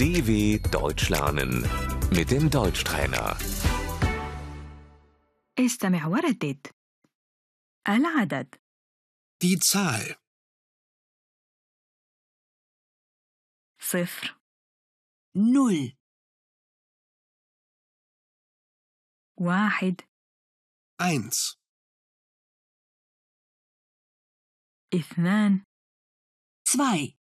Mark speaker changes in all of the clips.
Speaker 1: DW Deutsch lernen mit dem Deutschtrainer.
Speaker 2: استمع وردد العدد
Speaker 3: Die Zahl
Speaker 2: صفر
Speaker 4: Null,
Speaker 2: واحد
Speaker 3: 1,
Speaker 2: اثنان
Speaker 4: zwei,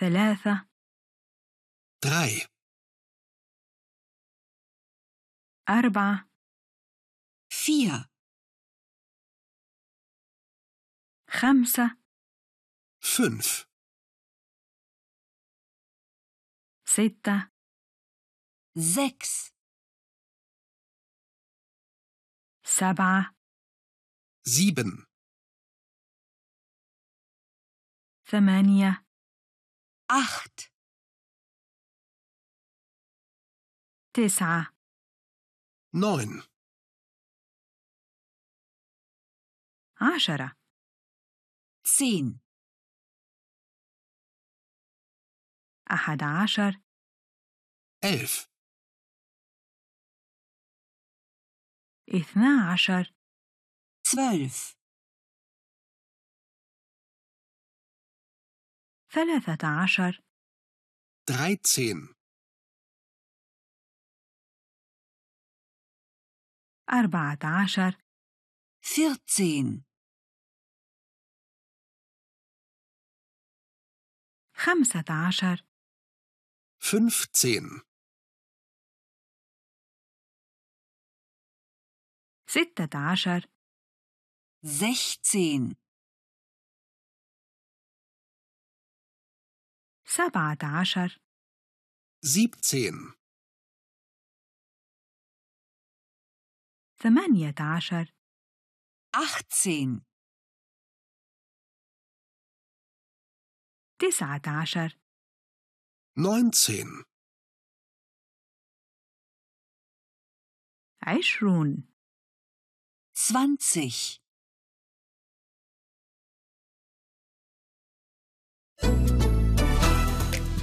Speaker 2: ثلاثة.
Speaker 3: 3,
Speaker 2: أربعة.
Speaker 4: vier,
Speaker 2: خمسة.
Speaker 3: 5,
Speaker 2: ستة.
Speaker 4: sechs,
Speaker 2: سبعة.
Speaker 3: 7,
Speaker 2: ثمانية.
Speaker 4: Acht,
Speaker 2: تسعة.
Speaker 3: 9,
Speaker 2: عشرة.
Speaker 4: zehn,
Speaker 2: أحد عشر.
Speaker 3: 11,
Speaker 2: اثنا عشر.
Speaker 4: zwölf,
Speaker 2: ثلاثة عشر.
Speaker 3: 13,
Speaker 2: أربعة عشر.
Speaker 4: vierzehn,
Speaker 2: خمسة عشر.
Speaker 3: 15,
Speaker 2: ستة عشر.
Speaker 4: sechzehn,
Speaker 2: سبعة عشر
Speaker 3: 17,
Speaker 2: ثمانية عشر
Speaker 4: achtzehn,
Speaker 2: تسعة عشر
Speaker 3: 19,
Speaker 2: عشرون
Speaker 4: zwanzig.